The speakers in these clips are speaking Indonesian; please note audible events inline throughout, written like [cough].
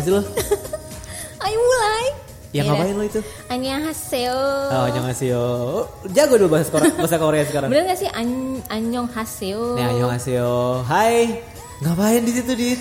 ngapain sih lo? [laughs] Ayo mulai. Ya ngapain lo itu? Annyeonghaseyo. Oh, annyeonghaseyo. Jago dulu bahasa Korea, bahasa Korea sekarang. Bener gak sih An annyeonghaseyo? Nih, annyeonghaseyo. Hai. Ngapain di situ, Dit?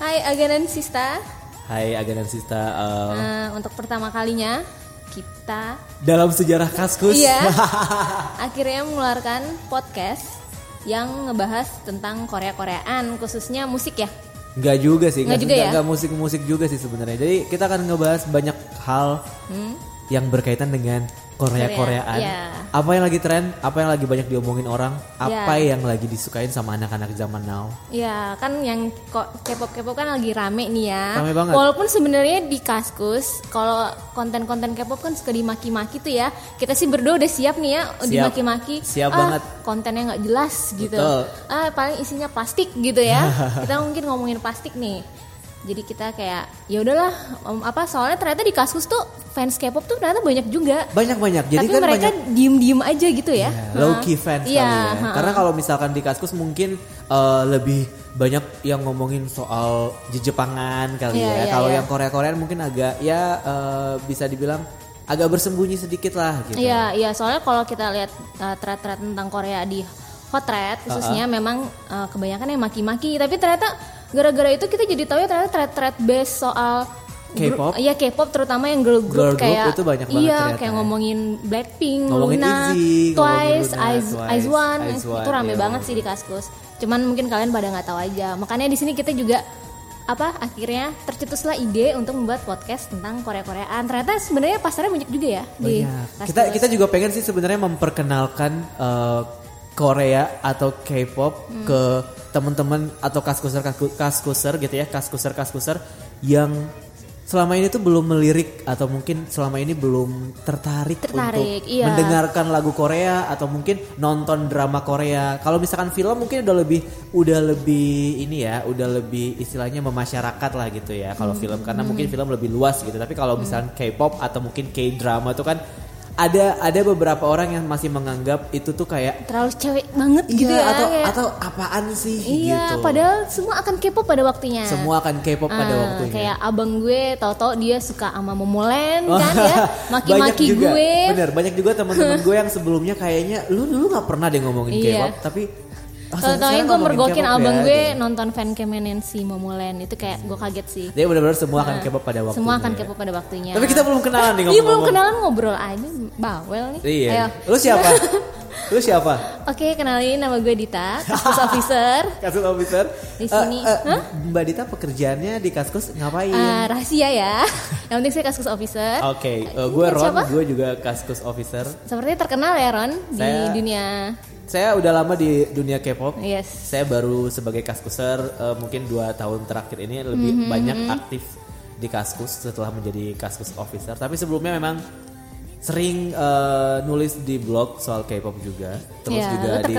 Hai Aganan Sista. Hai, Aganan Sista. Uh, Nah, untuk pertama kalinya kita dalam sejarah Kaskus. Iya. [laughs] akhirnya mengeluarkan podcast yang ngebahas tentang Korea-Koreaan khususnya musik ya. Enggak juga sih, Nggak juga ya? enggak musik-musik juga sih sebenarnya. Jadi kita akan ngebahas banyak hal Hmm? yang berkaitan dengan Korea-Koreaan. Korea, iya. Apa yang lagi tren, apa yang lagi banyak diomongin orang, apa Iya. yang lagi disukain sama anak-anak zaman now. Ya kan yang kok K-pop K-pop kan lagi rame nih ya. Rame banget. Walaupun sebenarnya di Kaskus kalau konten-konten K-pop kan suka dimaki-maki tuh ya. Kita sih berdua udah siap nih ya Siap. dimaki-maki. Siap ah, banget. Kontennya nggak jelas gitu. Betul. Ah paling isinya plastik gitu ya. [laughs] kita mungkin ngomongin plastik nih. Jadi kita kayak ya udahlah om, apa soalnya ternyata di Kaskus tuh fans K-pop tuh ternyata banyak juga. Banyak-banyak. Jadi Tapi kan mereka banyak diem-diem aja gitu ya. low key fans Iya, kali ya. ha-ha. Karena kalau misalkan di Kaskus mungkin eh, lebih banyak yang ngomongin soal Jepangan kali Iya, ya. iya, kalau iya. yang Korea-Koreaan mungkin agak ya eh, bisa dibilang agak bersembunyi sedikit lah gitu. Iya, iya soalnya kalau kita lihat uh, thread-thread tentang Korea di hot thread khususnya memang uh, kebanyakan yang maki-maki, tapi ternyata gara-gara itu kita jadi tahu ya ternyata thread-thread base soal K-pop? Iya K-pop terutama yang girl group Girl group kayak itu banyak banget iya ternyata kayak ya. ngomongin Blackpink, Ngomongin Luna, ngomongin Twice, One, itu rame iya, banget sih di Kaskus. Cuman mungkin kalian pada nggak tahu aja. Makanya di sini kita juga apa akhirnya tercetuslah ide untuk membuat podcast tentang Korea-Koreaan. Ternyata sebenarnya pasarnya banyak juga ya di Banyak. Kita Kaskus. kita juga pengen sih sebenarnya memperkenalkan eh, Korea atau K-pop Hmm. ke teman-teman atau kaskuser kasku- kaskuser gitu ya, kaskuser kaskuser yang selama ini tuh belum melirik atau mungkin selama ini belum tertarik, Tertarik, untuk iya. mendengarkan lagu Korea atau mungkin nonton drama Korea. Kalau misalkan film mungkin udah lebih udah lebih ini ya, udah lebih istilahnya memasyarakat lah gitu ya. Kalau Hmm. film karena mungkin film lebih luas gitu. Tapi kalau misalkan K-pop atau mungkin K-drama itu kan ada ada beberapa orang yang masih menganggap itu tuh kayak terlalu cewek banget gitu iya ya. atau kayak- atau apaan sih iya, gitu. padahal semua akan K-pop pada waktunya. semua akan K-pop pada Ah, waktunya. Kayak abang gue tahu-tahu dia suka sama Momoland Oh, kan ya, [laughs] banyak maki-maki juga, gue. bener banyak juga teman-teman [laughs] gue yang sebelumnya kayaknya lu dulu nggak pernah deh ngomongin Iya. K-pop tapi ah, Tahu-tahu sekarang gue ngomongin mergokin abang ya, gue gitu. nonton fan si Momoland itu kayak gue kaget sih. Dia benar-benar semua akan K-pop pada waktunya. Semua akan K-pop pada waktunya. Tapi kita belum kenalan nih Iya belum kenalan ngobrol aja bawel nih. Iya. Ayo. Lu siapa? [laughs] Lu siapa? Oke kenalin nama gue Dita, kasus [laughs] officer. Kaskus officer. Di Eh, sini. eh? Mbak Dita pekerjaannya di Kaskus ngapain? Ah, rahasia ya. [laughs] Yang penting saya kasus officer. Oke, eh, gue Ron, gue juga Kaskus officer. Sepertinya terkenal ya Ron di dunia. Saya udah lama di dunia K-pop. Yes. Saya baru sebagai kaskuser eh, mungkin dua tahun terakhir ini lebih Mhm. banyak aktif di kaskus setelah menjadi kaskus officer. Tapi sebelumnya memang sering eh, nulis di blog soal K-pop juga, terus Ya, juga di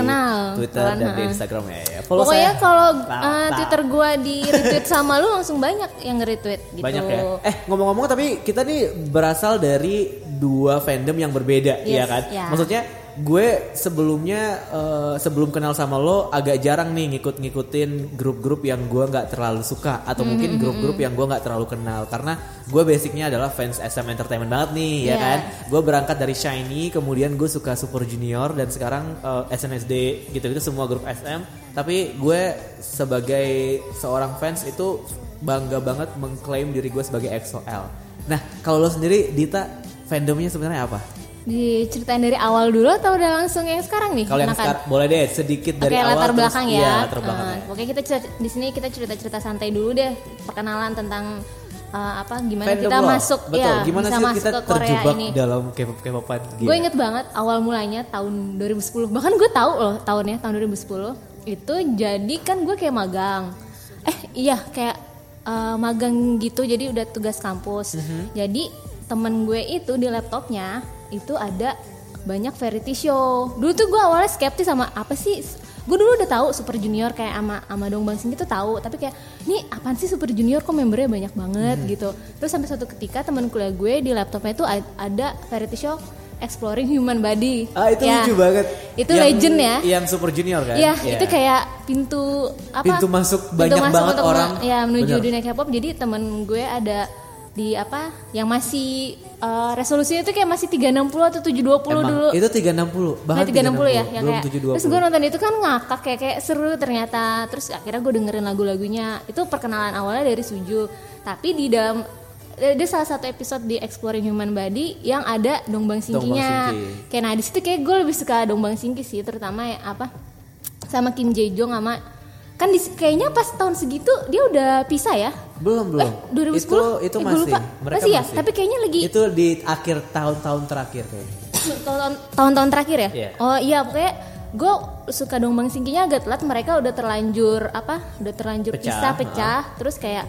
Twitter Ron, dan di. Instagram ya. ya. Follow Pokoknya kalau uh. Twitter gua di retweet sama lu langsung banyak yang nge-retweet gitu. Banyak ya. Eh ngomong-ngomong tapi kita nih berasal dari dua fandom yang berbeda, Yes, ya kan? ya. Maksudnya gue sebelumnya eh, sebelum kenal sama lo agak jarang nih ngikut-ngikutin grup-grup yang gue nggak terlalu suka atau Mm-hmm, mungkin grup-grup yang gue nggak terlalu kenal karena gue basicnya adalah fans SM Entertainment banget nih, ya Iya. kan? Gue berangkat dari Shiny, kemudian gue suka Super Junior dan sekarang eh, SNSD gitu-gitu semua grup SM. Tapi gue sebagai seorang fans itu bangga banget mengklaim diri gue sebagai EXO-L. Nah, kalau lo sendiri Dita fandomnya sebenarnya apa? Diceritain dari awal dulu atau udah langsung yang sekarang nih? Kalau yang sekarang boleh deh sedikit Oke dari awal latar terus- belakang ya. Iya, latar belakang. Eh, Oke kita cerita, di sini kita cerita-cerita santai dulu deh perkenalan tentang eh, apa gimana Fandom kita lo. masuk Betul. ya gimana bisa sih masuk kita ke Korea terjebak ini. dalam K-pop K-popan gitu? Gue inget banget awal mulanya tahun 2010 bahkan gue tahu loh tahunnya tahun 2010 itu jadi kan gue kayak magang eh iya kayak eh, magang gitu jadi udah tugas kampus Mhm. jadi temen gue itu di laptopnya itu ada banyak variety show dulu tuh gue awalnya skeptis sama apa sih gue dulu udah tahu Super Junior kayak ama ama Dong Bang Sing gitu tahu tapi kayak ini apaan sih Super Junior kok membernya banyak banget gitu terus sampai suatu ketika teman kuliah gue di laptopnya itu ada variety show Exploring Human Body. Ah itu Ya. lucu banget. Itu legend ya. Yang Super Junior kan? Iya, Iya. itu kayak pintu apa? Pintu masuk banyak banget untuk orang. ya menuju Bener. dunia K-pop. Jadi temen gue ada di apa? Yang masih eh, resolusinya itu kayak masih 360 atau 720 Emang, dulu. Itu 360, Nah, bahkan 360 ya, yang kayak 720. terus gue nonton itu kan ngakak kayak kayak seru ternyata terus akhirnya gue dengerin lagu-lagunya itu perkenalan awalnya dari Suju tapi di dalam dia salah satu episode di Exploring Human Body yang ada Dongbang Singkinya Singki. kayak nah di situ kayak gue lebih suka Dongbang Singki sih terutama ya apa sama Kim Jae Jong sama kan di, kayaknya pas tahun segitu dia udah pisah ya Belum, belum. Eh, 2010 Itu itu Eh, masih. lupa. Mereka masih ya tapi kayaknya lagi Itu di akhir tahun-tahun terakhir kayaknya. [coughs] tahun-tahun terakhir ya? Iya. Oh iya pokoknya gue suka Dongbang Singkinya agak telat mereka udah terlanjur apa? Udah terlanjur Pecah, pisah pecah terus kayak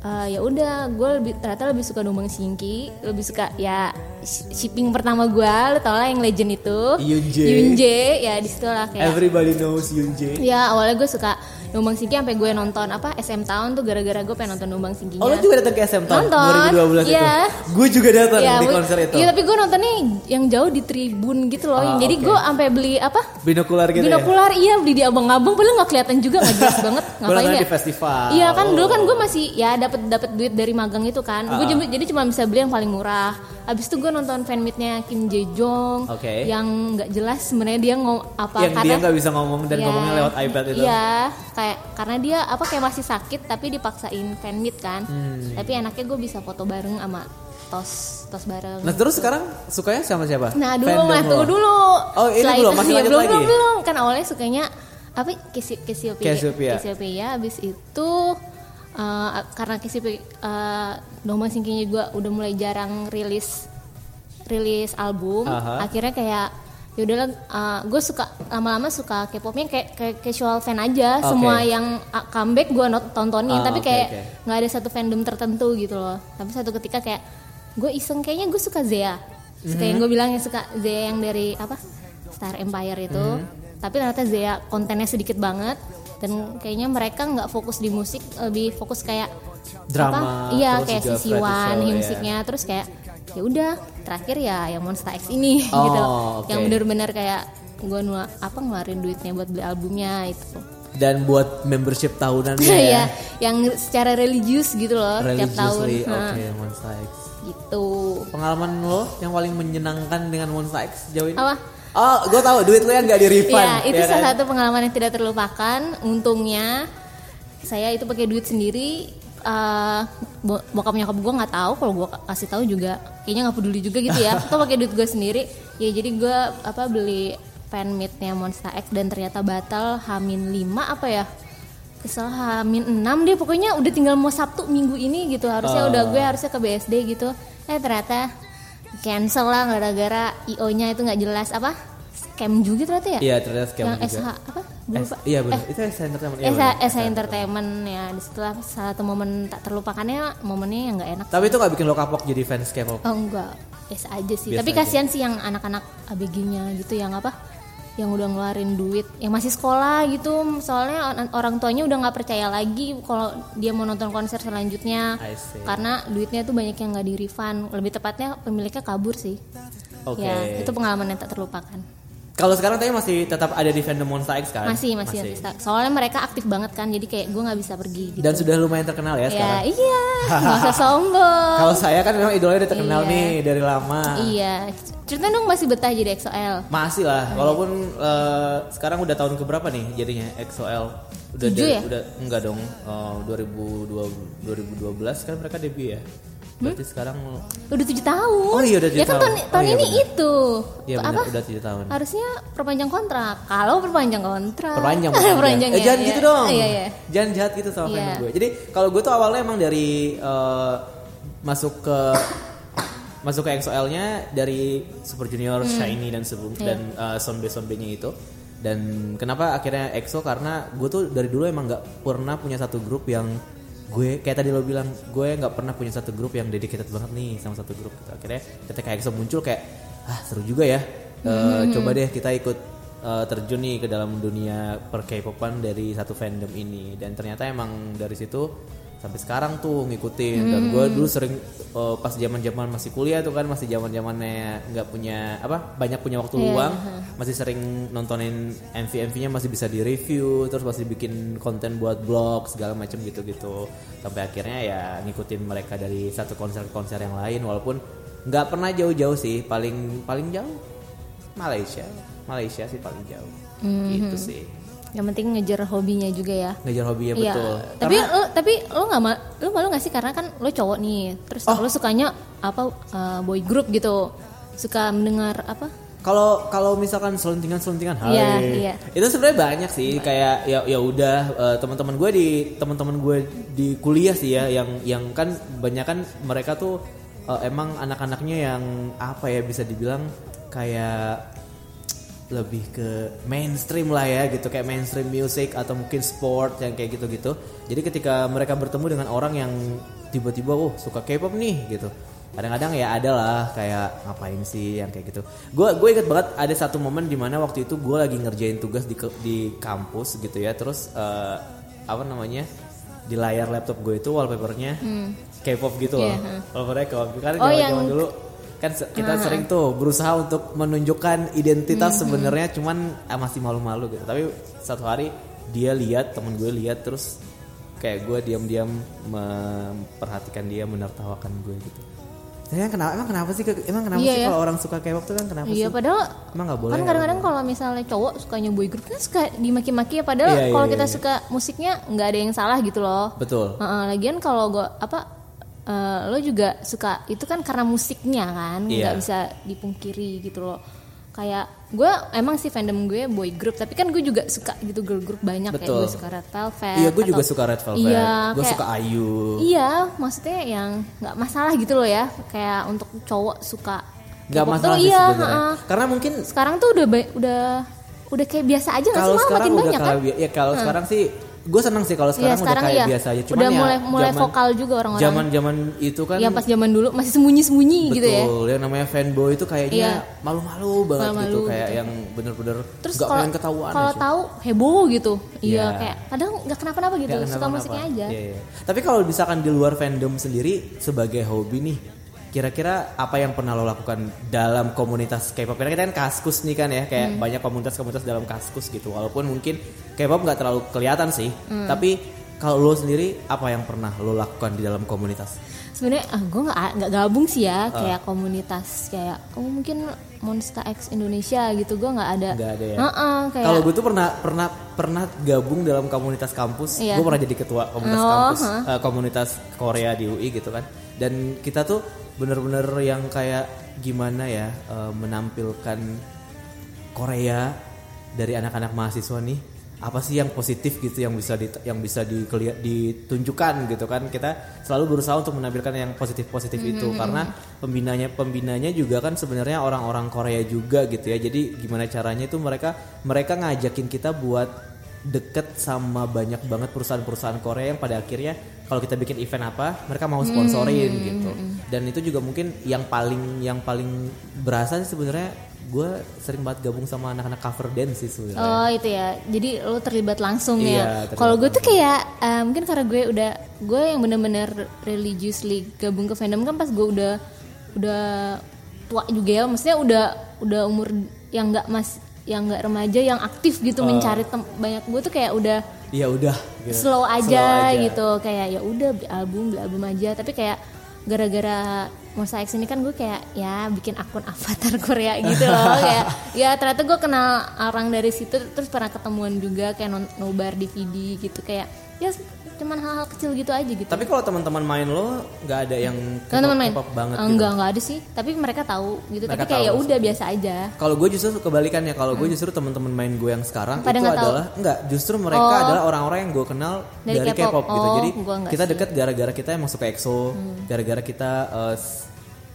eh, ya udah gue lebih ternyata lebih suka Dongbang Singki lebih suka ya sh- shipping pertama gue lo tau lah yang legend itu Yoonjae. Yoonjae, ya di situ lah kayak Everybody knows Yoonjae. ya awalnya gue suka Dongbang Singki sampai gue nonton apa SM Town tuh gara-gara gue pengen nonton Dongbang Singkinya Oh lu juga datang ke SM tahun Nonton, 2012 iya. itu. Gue juga datang Iya, di gue- konser itu. Iya tapi gue nontonnya yang jauh di tribun gitu loh. Ah, Jadi oke. gue sampai beli apa? Binokular gitu Binokular iya beli di abang-abang padahal nggak kelihatan juga nggak jelas [laughs] banget ngapain ya? di festival. Iya kan dulu kan gue masih ya dapat dapat duit dari magang itu kan. Gue Ah. jadi cuma bisa beli yang paling murah. Abis itu gue nonton fanmeetnya Kim Jae Jong Oke. yang nggak jelas sebenarnya dia ngom apa Yang dia karena nggak bisa ngomong dan Iya, ngomongnya lewat iPad itu. Iya, kayak karena dia apa kayak masih sakit tapi dipaksain fanmeet kan. Hmm. Tapi enaknya gue bisa foto bareng sama tos tos bareng. Nah terus sekarang sukanya sama siapa? Nah dulu Fandom lo? tunggu dulu. Oh, ini Setelah belum, itu- masih lanjut belum, lagi? belum belum kan awalnya sukanya apa Cassiopeia. Cassiopeia. Cassiopeia, Abis itu eh, karena Cassiopeia uh, Domba Singkinya gue udah mulai jarang rilis rilis album. Aha. Akhirnya kayak ya udahlah gue suka lama-lama suka K-popnya kayak, kayak casual fan aja Oke. semua yang uh, comeback gue tontonin Ah, tapi oke, kayak nggak ada satu fandom tertentu gitu loh tapi satu ketika kayak gue iseng kayaknya gue suka Zea suka Mhm. yang gue bilang yang suka Zea yang dari apa Star Empire itu Mhm. tapi ternyata Zea kontennya sedikit banget dan kayaknya mereka nggak fokus di musik lebih fokus kayak Drama, apa? iya kayak juga sisi variety one show, musiknya terus kayak ya udah terakhir ya yang Monster X ini [laughs] Oh, gitu oke. yang bener-bener kayak gue nua apa ngeluarin duitnya buat beli albumnya itu Dan buat membership tahunannya [laughs] ya ya. yang secara religius gitu loh tiap tahun Religiously, Nah, Oke, Monster X. gitu Pengalaman lo yang paling menyenangkan dengan Monster X sejauh ini? Apa? Oh, gue tahu duit lo yang gak di refund. Iya, itu ya salah kan? satu pengalaman yang tidak terlupakan. Untungnya saya itu pakai duit sendiri. bo- bokap nyokap gue nggak tahu kalau gue kasih tahu juga kayaknya nggak peduli juga gitu ya. Atau pakai duit gue sendiri. Ya jadi gue apa beli fan meetnya Monster X dan ternyata batal Hamin 5 apa ya? Kesel Hamin 6 deh pokoknya udah tinggal mau Sabtu minggu ini gitu harusnya Oh. udah gue harusnya ke BSD gitu eh ternyata cancel lah gara-gara IO nya itu nggak jelas apa scam juga ternyata ya Iya, ternyata scam yang juga. SH apa S- iya benar. eh, itu SH Entertainment. Iya, SH. SH Entertainment ya di situlah salah satu momen tak terlupakannya momennya yang nggak enak Tapi itu gak bikin lo kapok jadi fans K-pop? oh enggak biasa aja sih Biasa tapi kasihan sih yang anak-anak ABG-nya gitu yang apa yang udah ngeluarin duit yang masih sekolah gitu. Soalnya orang tuanya udah nggak percaya lagi kalau dia mau nonton konser selanjutnya. Karena duitnya tuh banyak yang nggak di refund. Lebih tepatnya pemiliknya kabur sih. Oke. ya itu pengalaman yang tak terlupakan Kalau sekarang tapi masih tetap ada di fandom Monster X kan? masih masih, masih. soalnya mereka aktif banget kan jadi kayak gue nggak bisa pergi gitu Dan sudah lumayan terkenal ya, ya sekarang. iya [laughs] nggak usah sombong Kalau saya kan memang idolanya udah terkenal Iya. nih dari lama. iya cerita dong masih betah jadi XOL Masih lah, walaupun eh, sekarang udah tahun keberapa nih jadinya EXO-L? Udah dari- ya? udah enggak dong. eh, 2002 2012 kan mereka debut ya. Berarti sekarang udah tujuh tahun Oh iya, udah tujuh ya kan tahun. tahun, Oh tahun iya, ini benar. itu Iya apa benar udah 7 tahun. harusnya perpanjang kontrak kalau perpanjang kontrak Perpanjang, [laughs] perpanjang Eh, ya, jangan iya. gitu dong. iya iya Jangan jahat gitu sama Iya. fandom gue. Jadi kalau gue tuh awalnya emang dari eh, masuk ke masuk ke EXO-L-nya dari Super Junior, Shiny dan sebelum Hmm. Iya. dan uh, Sonbe Sonbe-nya itu. Dan kenapa akhirnya EXO karena gue tuh dari dulu emang nggak pernah punya satu grup yang gue kayak tadi lo bilang gue nggak pernah punya satu grup yang dedicated banget nih sama satu grup gitu. akhirnya ketika EXO muncul kayak ah seru juga ya Eh, Hmm. coba deh kita ikut eh, terjun nih ke dalam dunia per K-popan dari satu fandom ini dan ternyata emang dari situ sampai sekarang tuh ngikutin. Dan gue dulu sering eh, pas zaman zaman masih kuliah tuh kan masih zaman zamannya nggak punya apa banyak punya waktu Iya, luang masih sering nontonin MV MV-nya masih bisa di review terus masih bikin konten buat blog segala macam gitu gitu sampai akhirnya ya ngikutin mereka dari satu konser ke konser yang lain walaupun nggak pernah jauh-jauh sih paling paling jauh Malaysia. Malaysia sih paling jauh. Gitu sih Yang penting ngejar hobinya juga ya. ngejar hobinya Iya. betul Tapi Karena- lo tapi lo nggak ma lo malu nggak sih karena kan lo cowok nih, terus Oh. lo sukanya apa uh, boy group gitu, suka mendengar apa? Kalau kalau misalkan selentingan-selentingan hai. Iya, iya. Itu sebenarnya banyak sih kayak ya ya udah eh, teman-teman gue di teman-teman gue di kuliah sih ya yang yang kan banyak kan mereka tuh eh, emang anak-anaknya yang apa ya bisa dibilang kayak lebih ke mainstream lah ya gitu kayak mainstream music atau mungkin sport yang kayak gitu-gitu. Jadi ketika mereka bertemu dengan orang yang tiba-tiba oh suka K-pop nih gitu. Kadang-kadang ya ada lah kayak ngapain sih yang kayak gitu. Gue gue inget banget ada satu momen di mana waktu itu gue lagi ngerjain tugas di di kampus gitu ya. Terus eh, apa namanya di layar laptop gue itu wallpapernya K-pop gitu loh. Iya, Wallpapernya K-pop. Karena Oh, yang- dulu kan kita sering tuh berusaha untuk menunjukkan identitas sebenarnya cuman ah, masih malu-malu gitu. Tapi satu hari dia lihat temen gue lihat terus kayak gue diam-diam memperhatikan dia menertawakan gue gitu. Saya kenapa emang kenapa sih emang kenapa Iya, sih ya. kalau orang suka K-pop tuh kan kenapa Iya sih? padahal emang nggak boleh kan kadang-kadang kalau misalnya cowok sukanya boy group kan suka dimaki-maki ya padahal Iya, iya, kalau iya, kita iya. suka musiknya nggak ada yang salah gitu loh. betul. Heeh, lagian kalau gue apa eh, lo juga suka itu kan karena musiknya kan Iya. nggak bisa dipungkiri gitu loh. Kayak gue emang sih fandom gue boy group tapi kan gue juga suka gitu girl group banyak kayak Betul. gue suka Red Velvet iya gue juga suka Red Velvet. Iya gue kayak- suka Ayu. Iya maksudnya yang nggak masalah gitu loh ya. Kayak untuk cowok suka nggak masalah tuh sih iya heeh. karena mungkin sekarang tuh udah udah udah kayak biasa aja nggak sih? malah makin banyak kan? kayak ya kalau sekarang sih gue seneng sih kalau sekarang, sekarang udah kayak iya biasa aja cuman udah ya mulai mulai zaman- vokal juga orang-orang zaman zaman itu kan yang pas zaman dulu masih sembunyi-sembunyi gitu ya Betul, yang namanya fanboy itu kayaknya Iya. malu-malu banget Malu-malu gitu, kayak gitu. yang bener-bener terus nggak kalau pengen ketahuan kalau aja. tahu heboh gitu iya Iya. kayak padahal nggak kenapa-napa gitu Nggak suka kenapa-napa. musiknya aja Iya, iya. Tapi kalau misalkan di luar fandom sendiri sebagai hobi nih, kira-kira apa yang pernah lo lakukan dalam komunitas K-pop? Karena kita kan kaskus nih kan ya, Hmm. kayak banyak komunitas-komunitas dalam kaskus gitu. Walaupun mungkin K-pop nggak terlalu kelihatan sih, Hmm. tapi kalau lo sendiri apa yang pernah lo lakukan di dalam komunitas? sebenarnya ah gue nggak nggak gabung sih ya kayak komunitas kayak oh mungkin Monster X Indonesia gitu gue nggak ada Nggak ada ya? Heeh, kayak Kalau gue tuh pernah pernah pernah gabung dalam komunitas kampus. Iya. Gue pernah jadi ketua komunitas Oh, kampus, hah. eh, komunitas Korea di UI gitu kan. Dan kita tuh bener-bener yang kayak gimana ya eh, menampilkan Korea dari anak-anak mahasiswa nih. Apa sih yang positif gitu yang bisa di, yang bisa dikelia- ditunjukkan gitu kan. Kita selalu berusaha untuk menampilkan yang positif-positif itu. karena pembinanya pembinanya juga kan sebenarnya orang-orang Korea juga gitu ya. Jadi gimana caranya itu mereka mereka ngajakin kita buat deket sama banyak banget perusahaan-perusahaan Korea yang pada akhirnya kalau kita bikin event apa mereka mau sponsorin gitu. dan itu juga mungkin yang paling yang paling berasa sih sebenarnya gue sering banget gabung sama anak-anak cover dance sih sebenarnya. Oh itu ya, jadi lo terlibat langsung Iya, ya. Kalau gue tuh kayak eh, mungkin karena gue udah gue yang bener-bener religiously gabung ke fandom kan pas gue udah udah tua juga ya, maksudnya udah udah umur yang nggak mas yang nggak remaja yang aktif gitu Oh. mencari tem- banyak gue tuh kayak udah Iya udah gitu. slow aja, Slow gitu kayak ya udah beli album beli album aja tapi kayak gara-gara Monster X ini kan gue kayak ya bikin akun avatar Korea gitu loh [laughs] kayak ya ternyata gue kenal orang dari situ terus pernah ketemuan juga kayak nobar DVD gitu kayak ya cuman hal-hal kecil gitu aja gitu Tapi kalau teman-teman main lo nggak ada yang teman-teman main K-pop banget Eh, gitu. enggak enggak ada sih tapi mereka tahu gitu Mereka tapi kayak ya udah biasa aja Kalau gue justru kebalikannya, kalau gue justru teman-teman main gue yang sekarang Hmm. Pada itu nggak tahu? adalah enggak, justru mereka Oh. adalah orang-orang yang gue kenal Dari dari, K-pop. K-pop gitu. Oh, Jadi gua nggak kita sih. Hmm. deket gara-gara kita emang suka EXO, gara-gara kita s-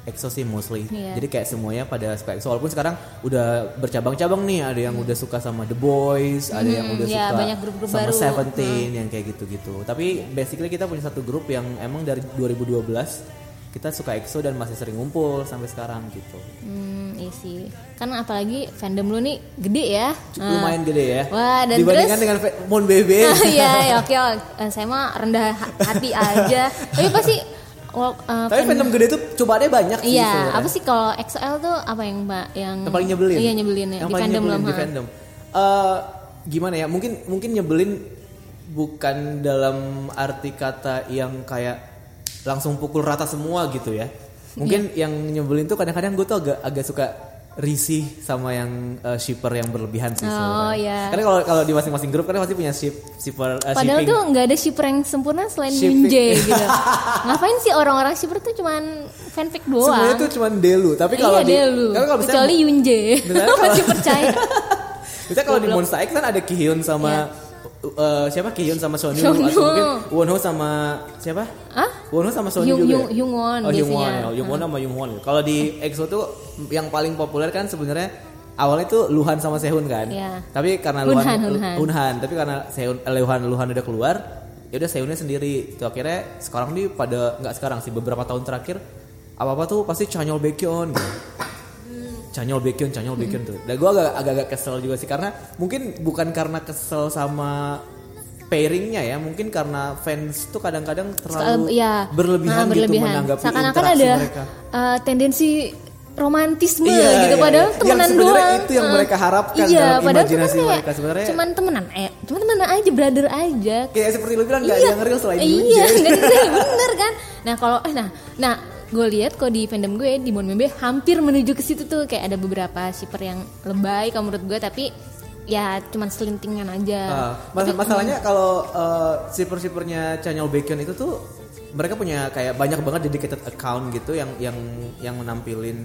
EXO sih mostly. Iya. Jadi kayak semuanya pada suka EXO. Walaupun sekarang udah bercabang-cabang nih, ada yang udah suka sama The Boys, ada yang udah ya, suka banyak grup-grup sama baru. Hmm. Seventeen yang kayak gitu-gitu. Tapi basically kita punya satu grup yang emang dari 2012 kita suka EXO dan masih sering ngumpul sampai sekarang gitu. Hmm, iya sih. Kan apalagi fandom lu nih gede ya. C- Lumayan gede ya. Wah, dan Dibandingkan terus- dengan Mon Bebe. [laughs] Iya, ya, oke, oke. Eh, saya mah rendah ha- hati aja. [laughs] Tapi pasti well, eh, Tapi fan- fandom gede tuh cobaannya banyak sih. Iya, apa sih kalau XL tuh apa yang mbak yang Yang paling nyebelin. Iya nyebelin ya Yang di paling fandom nyebelin belum. di fandom. Eh, gimana ya? Mungkin mungkin nyebelin bukan dalam arti kata yang kayak langsung pukul rata semua gitu ya. Mungkin yang nyebelin tuh kadang-kadang gue tuh agak agak suka risih sama yang eh, shipper yang berlebihan sih Oh, sebenarnya. iya. Karena kalau kalau di masing-masing grup kan pasti punya ship shipper eh, Padahal shipping. tuh nggak ada shipper yang sempurna selain. Yunje [laughs] gitu. Ngapain sih orang-orang shipper tuh cuman fanfic doang? Sebenarnya tuh cuma Delu, tapi kalau iya di deh lu. tapi kalau misalnya Kecuali Yunje. [laughs] Masih percaya. [laughs] Misalnya kalau di Monster X kan ada Kihyun sama eh, siapa Kihyun sama Sonyu. atau mungkin Wonho sama siapa? Ah? Wonho sama Sonyu Yung- juga. Yung- ya? Hyungwon oh, Hyungwon, biasanya. ya. Hyungwon sama Hyungwon. Kalau di EXO tuh yang paling populer kan sebenarnya awalnya tuh Luhan sama Sehun kan. Iya. Tapi karena Luhan Hunhan, Hunhan. tapi karena Sehun eh, Luhan Luhan udah keluar, ya udah Sehunnya sendiri. Tuh akhirnya sekarang nih pada nggak sekarang sih beberapa tahun terakhir apa-apa tuh pasti Chanyol Baekhyun gitu. Canyol Baekhyun, Canyol Baekhyun tuh. Dan gue agak, agak-agak kesel juga sih karena mungkin bukan karena kesel sama pairingnya ya, mungkin karena fans tuh kadang-kadang terlalu Iya. berlebihan, Nah, gitu menanggapi Seakan-akan interaksi ada mereka. eh, tendensi romantisme Iya, gitu iya, padahal iya. Yang temenan sebenarnya doang. itu yang Eh, mereka harapkan iya, dalam padahal imajinasi kayak mereka. Sebenarnya- Cuman temenan, eh, cuman temenan aja, brother aja. Kayak seperti lu bilang nggak ada yang real selain iya, yang [laughs] real, bener kan? Nah kalau, eh, nah, nah, gue lihat kok di fandom gue di Monmembe hampir menuju ke situ tuh. Kayak ada beberapa shipper yang lebay kalau menurut gue tapi ya cuman selintingan aja. Ah, mas- masalahnya kalau uh, shipper-shippernya Chanyol Baekhyun itu tuh mereka punya kayak banyak banget dedicated account gitu yang yang yang menampilin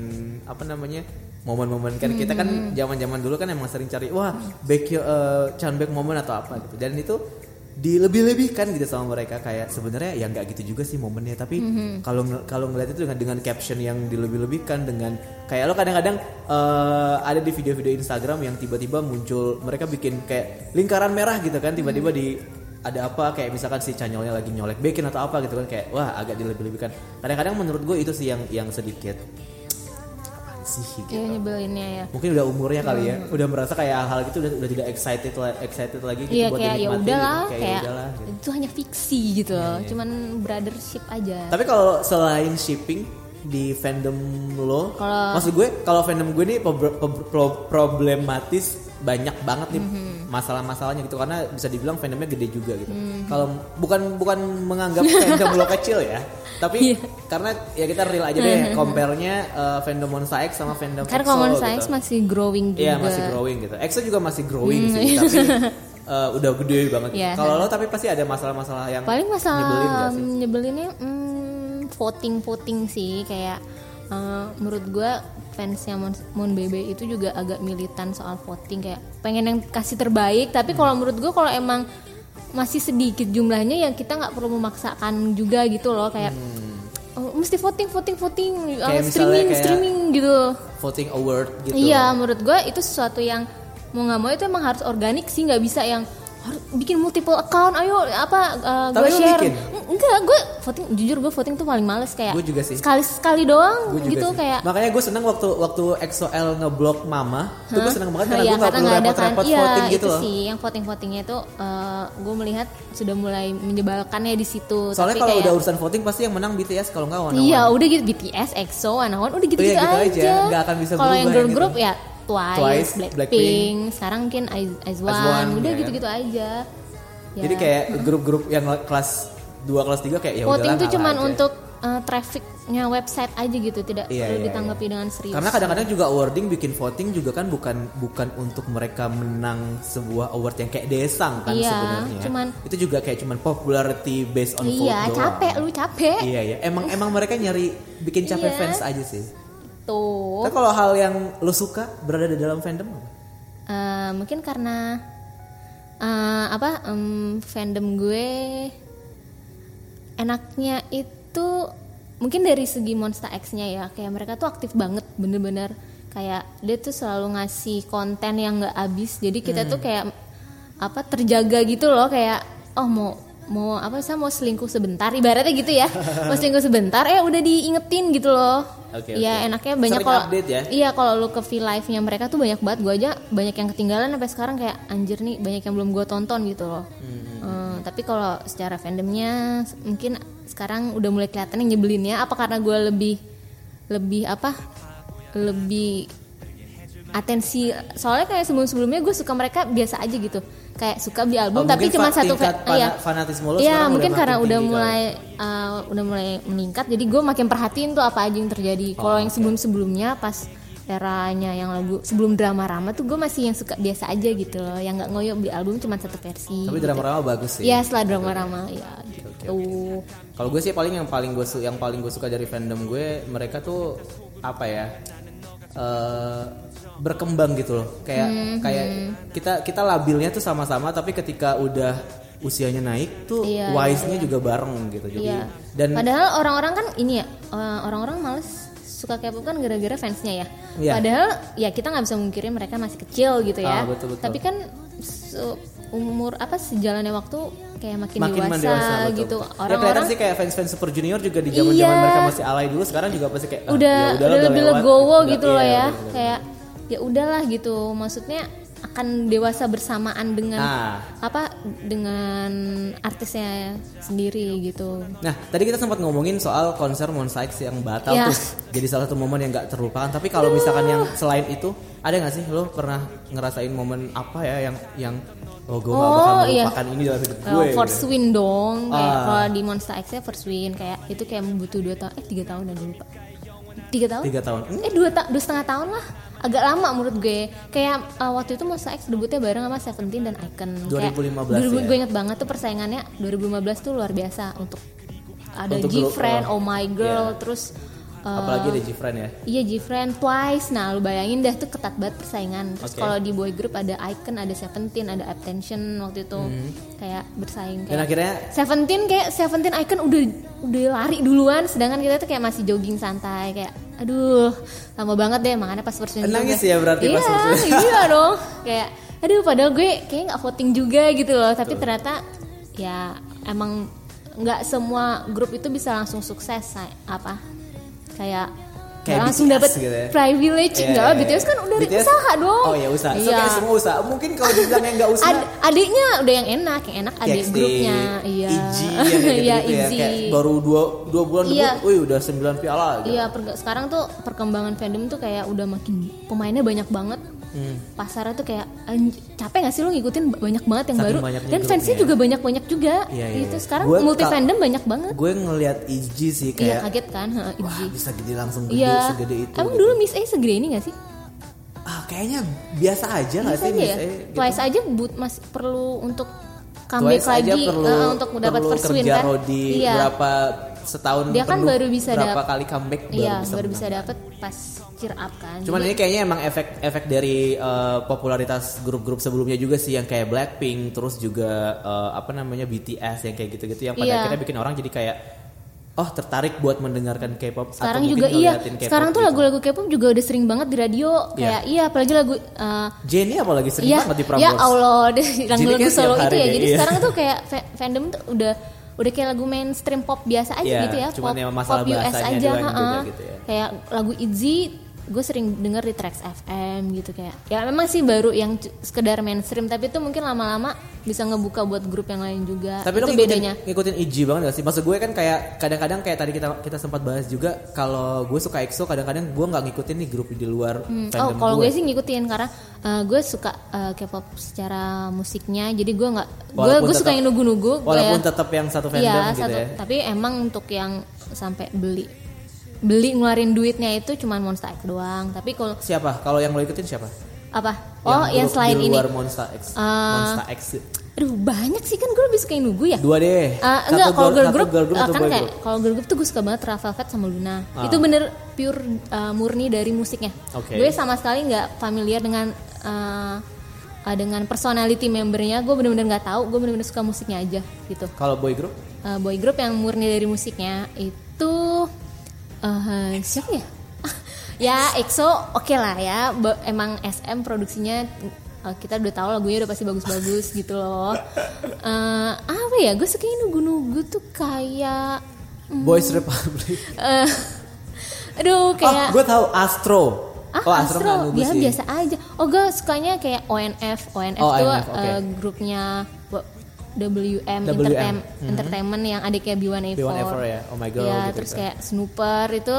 apa namanya momen-momen. Kan kita kan zaman-zaman dulu kan emang sering cari wah Baekhyun uh, Chanbaek momen atau apa gitu. Dan itu dilebih-lebihkan gitu sama mereka. Kayak sebenarnya ya nggak gitu juga sih momennya. Tapi kalau ng- kalau ngeliat itu dengan dengan caption yang dilebih-lebihkan dengan kayak lo kadang-kadang eh, ada di video-video Instagram yang tiba-tiba muncul mereka bikin kayak lingkaran merah gitu kan tiba-tiba di ada apa kayak misalkan si Canyolnya lagi nyolek bikin atau apa gitu kan kayak wah agak dilebih-lebihkan. Kadang-kadang menurut gue itu sih yang yang sedikit sih gitu. Iya nyebelinnya ya. mungkin udah umurnya kali ya udah merasa kayak hal gitu udah udah tidak excited excited lagi gitu Iya buat kayak ya dinikmatin udahlah gitu. kayak, kayak ya udahlah gitu. itu hanya fiksi gitu loh. Cuman brothership aja. Tapi kalau selain shipping di fandom lo, Kalau- maksud gue kalau fandom gue ini pro- pro- pro- problematis banyak banget nih Mhm. Masalah-masalahnya gitu karena bisa dibilang fandomnya gede juga gitu. Mhm. Kalau bukan bukan menganggap fandom lo kecil ya, tapi Iya. karena ya kita real aja deh compare-nya uh, fandom Monsta X sama fandom Karena EXO Common gitu. Science masih growing juga. Iya masih growing gitu. EXO juga masih growing Hmm, sih, iya. tapi uh, [laughs] udah gede banget. Iya. Kalau lo tapi pasti ada masalah-masalah yang Paling masalah nyebelin gak sih? nyebelinnya hmm, voting-voting sih kayak eh, menurut gue fansnya Mon, Mon Bebe itu juga agak militan soal voting kayak pengen yang kasih terbaik tapi kalau Hmm. menurut gue kalau emang masih sedikit jumlahnya ya kita nggak perlu memaksakan juga gitu loh kayak oh, mesti voting voting voting uh, Hmm. Kayak streaming kayak- streaming gitu voting award gitu. Iya, menurut gue itu sesuatu yang mau nggak mau itu emang harus organik sih, nggak bisa yang bikin multiple account. Ayo apa gue Tapi lu share? bikin? Enggak, gue voting jujur gue voting tuh paling males kayak. Gua juga sih. Sekali sekali doang Gua juga gitu sih. kayak. makanya gue senang waktu waktu EXO-L ngeblok Mama tuh gue senang banget karena Iya, gue gak perlu repot-repot Iya, voting gitu itu loh sih yang voting votingnya itu gue melihat sudah mulai menyebalkannya di situ. soalnya kalau udah urusan voting pasti yang menang BTS kalau nggak One Iya, udah gitu BTS, EXO, Anawan, udah gitu-gitu Oh iya, gitu aja. aja. Nggak akan bisa Kalau yang girl yang group gitu. ya Twice, Twice, Blackpink, Blackpink. sekarang mungkin Iz- Izwan, Izwan, udah ya gitu-gitu aja. Ya. jadi kayak grup-grup yang kelas 2 kelas 3 kayak ya voting tuh ngalah cuman aja. untuk uh, trafficnya website aja gitu, tidak Iya, perlu iya, ditanggapi dengan serius. karena kadang-kadang juga awarding bikin voting juga kan bukan bukan untuk mereka menang sebuah award yang kayak desang kan Iya, sebenarnya cuman- itu juga kayak cuman popularity based on vote iya, doang. capek lu capek. iya iya emang emang mereka nyari bikin capek Iya. fans aja sih Tuh. Tapi kalau hal yang lo suka berada di dalam fandom apa? Eh, mungkin karena eh, apa em, fandom gue enaknya itu mungkin dari segi Monster X-nya ya. Kayak mereka tuh aktif banget bener-bener. Kayak dia tuh selalu ngasih konten yang nggak habis. Jadi kita tuh kayak apa terjaga gitu loh. Kayak oh mau mau apa sih mau selingkuh sebentar. Ibaratnya gitu ya. Mau selingkuh sebentar eh udah diingetin gitu loh. Oke, ya oke. enaknya banyak kalau ya? iya kalau lu ke V live nya mereka tuh banyak banget. Gue aja banyak yang ketinggalan sampai sekarang kayak anjir nih banyak yang belum gue tonton gitu loh. Hmm, Eh, tapi kalau secara fandomnya mungkin sekarang udah mulai kelihatan yang nyebelinnya. Apa karena gue lebih lebih apa? Lebih atensi soalnya kayak sebelum sebelumnya gue suka mereka biasa aja gitu kayak suka beli album Oh, tapi cuma satu tingkat fa- iya. fana- fanatisme lo sekarang mungkin udah karena udah mulai uh, udah mulai meningkat. Jadi gue makin perhatiin tuh apa aja yang terjadi. Oh, kalau yang sebelum sebelumnya pas eranya yang lagu sebelum drama rama tuh gue masih yang suka biasa aja gitu loh. Yang nggak ngoyo beli album cuma satu versi Tapi drama-drama bagus sih. Iya setelah drama rama ya gitu. Kalau gue sih paling yang paling gue yang paling gue suka dari fandom gue mereka tuh apa ya eh berkembang gitu loh kayak Hmm, kayak kita kita labilnya tuh sama-sama tapi ketika udah usianya naik tuh Iya, wise-nya juga bareng gitu jadi Iya. dan Padahal orang-orang kan ini ya, eh, orang-orang males suka K-pop kan gara-gara fansnya ya. Iya. Padahal ya kita nggak bisa mungkirin mereka masih kecil gitu ya. Ah, betul, betul. Tapi kan umur apa sejalannya waktu kayak makin, makin dewasa, betul. gitu. ya Orang-orang sih kayak fans-fans Super Junior juga di zaman-zaman Iya. mereka masih alay dulu sekarang juga pasti kayak ah, udah ya udah udahlah, lebih legowo udah- gitu iya, loh ya. bener-bener. Kayak ya udahlah gitu. Maksudnya akan dewasa bersamaan dengan Nah. apa dengan artisnya sendiri gitu. Nah, tadi kita sempat ngomongin soal konser Monsta X yang batal Ya. tuh. Jadi salah satu momen yang gak terlupakan. Tapi kalau misalkan yang selain itu, ada nggak sih lo pernah ngerasain momen apa ya yang yang oh gue gak Oh, bakal iya. melupakan ini dalam hidup Oh, gue. first gitu. win dong kayak Ah. kalau di Monster X nya first win kayak itu kayak butuh dua tahun eh tiga tahun dan lupa tiga tahun Tiga tahun. Eh dua ta dua setengah tahun lah agak lama menurut gue kayak uh, waktu itu Monster X debutnya bareng sama Seventeen dan Icon 2015 kayak, ya? gue inget banget tuh persaingannya 2015 tuh luar biasa untuk ada G-Friend, grup, Oh My Girl, Iya. terus uh, Apalagi ada Gfriend ya. Iya G-Friend Twice Nah lu bayangin dah tuh ketat banget persaingan Terus Oke. kalau di boy group ada Icon, ada Seventeen, ada Attention waktu itu Kayak bersaing Hmm. Dan kayak akhirnya Seventeen kayak Seventeen Icon udah udah lari duluan Sedangkan kita tuh kayak masih jogging santai Kayak aduh lama banget deh makanya pas win Nangis juga. ya berarti iya, pas [laughs] win. iya [laughs] dong Kayak aduh padahal gue kayak nggak voting juga gitu loh Tapi ternyata ya emang nggak semua grup itu bisa langsung sukses apa kayak Kayak langsung BTS dapet gitu ya. privilege Iya, enggak iya, iya. BTS kan udah BTS usaha dong Oh ya usaha. So, iya semua usaha. Mungkin kalau dibilang yang nggak usaha. Ad- adiknya udah yang enak yang enak adik grupnya iya yang [laughs] gitu, iya gitu ya. Kayak baru dua, dua bulan Iya. debut, wih udah 9 piala gitu. Iya, perga- sekarang tuh perkembangan fandom tuh kayak udah makin pemainnya banyak banget. Hmm. Pasarnya tuh kayak capek gak sih lu ngikutin banyak banget yang Saking baru dan fansnya grupnya. juga banyak-banyak juga. Iya, iya, Gitu. iya. Sekarang Gua multi fandom banyak banget. Gue ngelihat Iggy sih Iya, kayak kaget kan, heeh, wah Iggy. bisa gede langsung gede Iya. segede itu. Emang gitu. dulu Miss A segede ini gak sih? Ah, kayaknya biasa aja nggak Biasa sih aja Miss ya. A, gitu. Twice aja but masih perlu untuk comeback Twice aja lagi perlu, eh, untuk mendapat perlu first win kerja kan. Rodi iya. berapa setahun Dia kan baru bisa berapa dap- kali comeback baru Iya, bisa baru menang. bisa dapet pas cheer up kan. Cuman Jadi- ini kayaknya emang efek efek dari eh, popularitas grup-grup sebelumnya juga sih yang kayak Blackpink terus juga eh, apa namanya BTS yang kayak gitu-gitu yang pada Iya. akhirnya bikin orang jadi kayak oh tertarik buat mendengarkan K-pop sekarang atau juga iya K-pop sekarang tuh gitu. lagu-lagu K-pop juga udah sering banget di radio kayak iya apalagi lagu uh, Jennie apalagi sering iya banget di ya Prambors. Allah deh lagu Jadi lagu kayak solo itu ya deh, jadi iya. sekarang tuh [laughs] kayak fa- fandom tuh udah udah kayak lagu mainstream pop biasa aja Iya, gitu ya cuman pop, yang masalah pop US aja doang juga ha-ha. gitu ya. kayak lagu Itzy gue sering denger di Trax FM gitu kayak ya memang sih baru yang sekedar mainstream tapi itu mungkin lama-lama bisa ngebuka buat grup yang lain juga Tapi lo itu ngikutin, bedanya ngikutin IG banget gak sih? Maksud gue kan kayak kadang-kadang kayak tadi kita kita sempat bahas juga kalau gue suka EXO kadang-kadang gue nggak ngikutin nih grup di luar Hmm, oh, kalau gue sih ngikutin karena uh, gue suka uh, K-pop secara musiknya, jadi gue nggak, gue Walaupun gue suka yang nugu-nugu. Walaupun kayak- tetap yang satu fandom Iya, gitu satu. ya. Tapi emang untuk yang sampai beli, beli ngeluarin duitnya itu cuma Monster X doang. Tapi kalau Siapa? Kalau yang lo ikutin siapa? apa? Oh, yang, selain di ini, luar Monster X. Uh, Monster X. aduh banyak sih kan gue lebih suka yang nugu ya. Dua deh. Satu enggak kalau girl satu group, girl group atau kan kayak kalau girl group tuh gue suka banget Rafa Velvet sama Luna. Ah. Itu bener pure uh, murni dari musiknya. Oke. Gue sama sekali nggak familiar dengan uh, uh, dengan personality membernya. Gue bener-bener nggak tahu. Gue bener-bener suka musiknya aja gitu. Kalau boy group? Uh, boy group yang murni dari musiknya itu uh, siapa ya? [laughs] ya EXO oke lah ya. Ba- Emang SM produksinya eh, kita udah tahu lagunya udah pasti bagus-bagus gitu loh. Eh, apa ya? Gue suka nugu-nugu tuh kayak Boys Republic. eh aduh kayak Oh, gue tahu Astro. Ah, oh, Astro, nggak nunggu dia sih. biasa aja. Oh, gue sukanya kayak ONF. ONF Oh, tuh ONF, oke. eh, grupnya WM, WM, Entertain- mhm. Entertainment yang adiknya B1A4. B1A4 ya, Oh My Girl Ya, gitu-gitu. terus kayak Snooper itu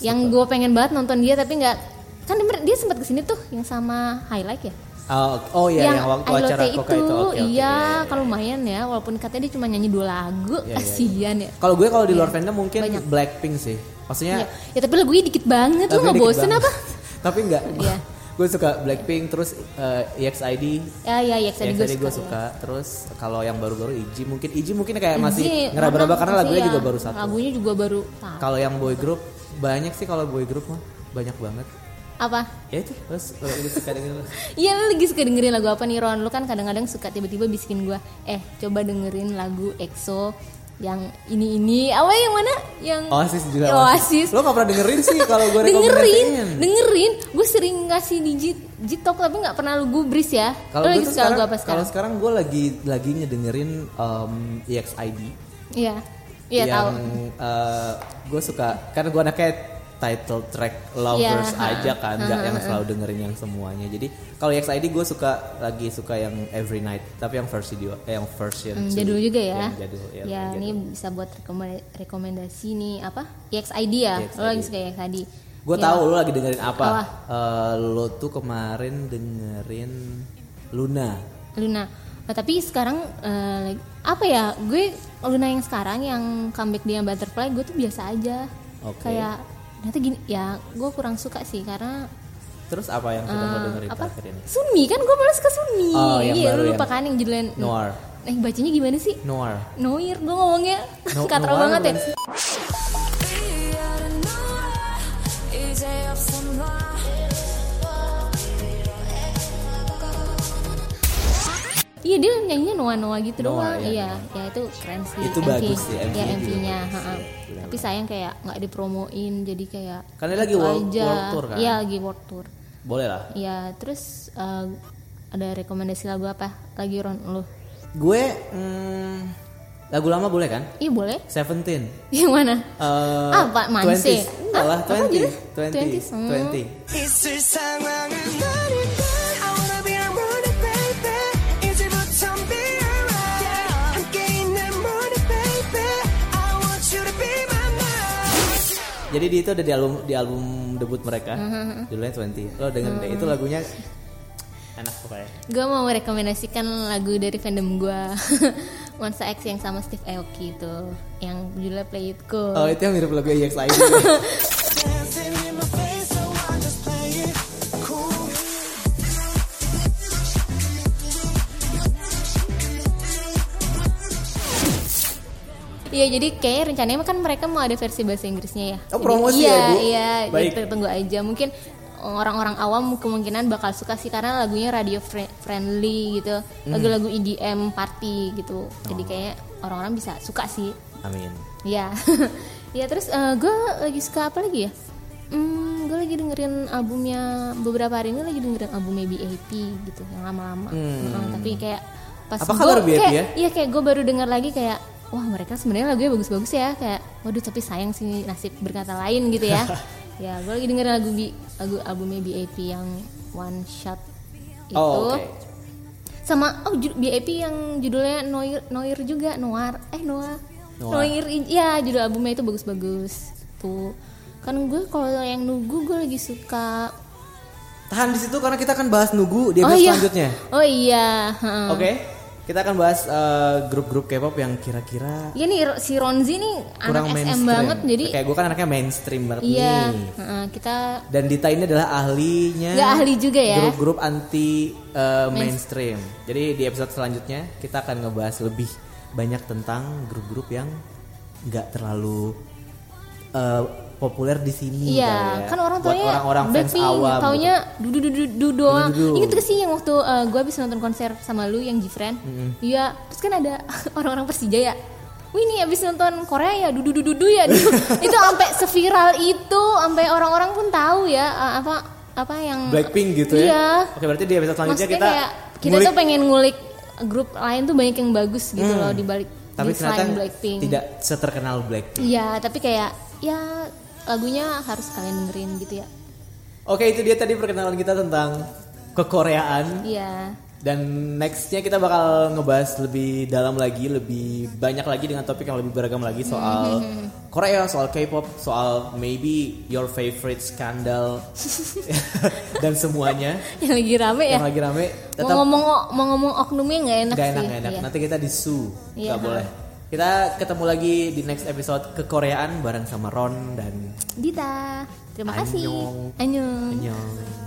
yang gue pengen banget nonton dia tapi nggak kan dia, sempat ke sini tuh yang sama Highlight ya. Oh, oh iya yang, waktu I Love acara Koka itu, itu. Oke, oke, iya, kalau lumayan ya, walaupun katanya dia cuma nyanyi dua lagu, Iya, iya, kasihan ya. Kalau gue kalau di luar fandom mungkin Banyak. Blackpink sih. Maksudnya Iya. Ya tapi lagunya dikit banget, lu tapi nggak dikit bosen banget. apa? [laughs] Tapi enggak. Iya. Gue suka Blackpink terus eh, EXID. Ya ya ya, gue EXID gue suka. suka. Terus kalau yang baru-baru IJ mungkin IJ mungkin kayak ya. masih ngeraba-raba karena lagunya ya, juga baru satu. Lagunya juga baru. Kalau yang boy group banyak sih kalau boy group mah banyak banget. Apa? Ya itu terus kalau lu suka dengan [laughs] Iya lu lagi suka dengerin lagu apa nih Ron? Lu kan kadang-kadang suka tiba-tiba bisikin gua, eh coba dengerin lagu EXO yang ini ini apa yang mana? Yang Oasis juga. Oasis. Lo gak pernah dengerin sih kalau gue dengerin dengerin. Gue sering ngasih di Jit Jitok tapi nggak pernah lu gubris ya. Kalau lagi suka lagu sekarang, apa kalau sekarang sekarang gue lagi lagi ngedengerin um, EXID. iya. Iya yang tahu. gue suka karena gue anaknya title track lovers Iya, ha. aja kan nggak yang selalu dengerin yang semuanya jadi kalau EXID gue suka lagi suka yang every night tapi yang versi dua eh, yang version Hmm, jadul juga ya yang jadul ya, ya yang ini jadul. bisa buat rekomenda- rekomendasi nih apa EXID ya EXID. lo lagi suka EXID gue Ya. tahu lo lagi dengerin apa? Eh, lo tuh kemarin dengerin Luna Luna Nah, tapi sekarang eh, apa ya gue Luna yang sekarang yang comeback dia Butterfly gue tuh biasa aja Oke. kayak ternyata gini ya gue kurang suka sih karena terus apa yang sudah lo eh, dengerin apa? terakhir ini? Sunmi kan gue malah suka Sunmi. Oh, yang iya baru lu yang lupa kan yang judulnya Noir. Eh bacanya gimana sih? Noir. Noir gue ngomongnya No- [laughs] katro banget ya Iya dia nyanyinya Noah Noah gitu Noah, doang. iya, Iya, ya itu keren sih. Itu MV. bagus sih, MV-nya Ya MV-nya, sih, benar. Tapi sayang kayak nggak dipromoin jadi kayak Kan dia lagi gitu world- world tour kan? Iya, lagi world tour. boleh lah Iya, terus eh, ada rekomendasi lagu apa? Lagi Ron lu. gue mm, lagu lama boleh kan Iya boleh. Seventeen [laughs] Yang mana? Eh, Apa, Manse? 20s. Enggak lah, Apa 20. judul? 20. 20s, hmm. 20. Jadi di itu ada di album di album debut mereka, Hmm, judulnya 20. Lo dengerin deh, itu lagunya enak pokoknya. Gue mau merekomendasikan lagu dari fandom gue [laughs] Monsta X yang sama Steve Aoki itu Yang judulnya Play It Cool Oh itu yang mirip lagu EXID. [laughs] Iya jadi kayak rencananya kan mereka mau ada versi bahasa Inggrisnya ya. Oh, Jadi, promosi iya, ya, Bu? Iya, Baik. jadi tunggu aja. Mungkin orang-orang awam kemungkinan bakal suka sih karena lagunya radio fri- friendly gitu. Hmm. Lagu-lagu EDM party gitu. Jadi Oh. kayak orang-orang bisa suka sih. Amin. Iya. [laughs] Iya terus gue lagi suka apa lagi ya? Hmm, gue lagi dengerin albumnya beberapa hari ini lagi dengerin albumnya BAP gitu yang lama-lama. Heeh, tapi kayak pas Hmm. Apa kabar BAP kayak- ya? Iya kayak gue baru denger lagi kayak wah mereka sebenarnya lagunya bagus-bagus ya kayak waduh tapi sayang sih nasib berkata lain gitu ya. [laughs] ya gue lagi dengerin lagu B, lagu albumnya BAP yang One Shot itu. Oh oke. Sama oh BAP yang judulnya Noir Noir juga Noir eh Noir Noir. Ya judul albumnya itu bagus-bagus tuh kan gue kalau yang nunggu gue lagi suka Tahan di situ karena kita akan bahas nugu di oh episode iya selanjutnya. oh iya. Oke. Kita akan bahas eh, grup-grup K-pop yang kira-kira Iya nih si Ronzi nih kurang anak SM mainstream. banget jadi kayak gue kan anaknya mainstream banget iya nih. heeh, kita Dan Dita ini adalah ahlinya Nggak ahli juga ya. Grup-grup anti eh, mainstream. Jadi di episode selanjutnya kita akan ngebahas lebih banyak tentang grup-grup yang nggak terlalu eh, populer di sini. Iya, ya. kan orang tuanya orang-orang fans awam. taunya dudu dudu dudu doang. Ingat gak sih yang waktu gue habis nonton konser sama lu yang Gfriend? Iya, terus kan ada [laughs] orang-orang Persija ya. Wih ini abis nonton Korea ya dudu dudu dudu ya. Dudu. itu sampai seviral itu, sampai orang-orang pun tahu ya eh, apa apa yang Blackpink gitu ya. Iya. Oke, berarti di episode selanjutnya Maksudnya kita kayak kita ngulik- tuh pengen ngulik grup lain tuh banyak yang bagus gitu Hmm. loh di balik tapi di ternyata Blackpink. tidak seterkenal Blackpink. Iya, tapi kayak ya lagunya harus kalian dengerin gitu ya. Oke, itu dia tadi perkenalan kita tentang kekoreaan Iya. dan nextnya kita bakal ngebahas lebih dalam lagi, lebih banyak lagi dengan topik yang lebih beragam lagi soal [laughs] Korea, soal K-pop, soal maybe your favorite scandal [laughs] dan semuanya Yang lagi rame ya. yang lagi rame. Mau Tetap ngomong mau ngomong oknumnya nggak enak Gak sih. enak, gak enak. Iya. Nanti kita disu, Iya, nggak ha. boleh. Kita ketemu lagi di next episode kekoreaan bareng sama Ron dan Dita, terima kasih. Annyeong. Annyeong.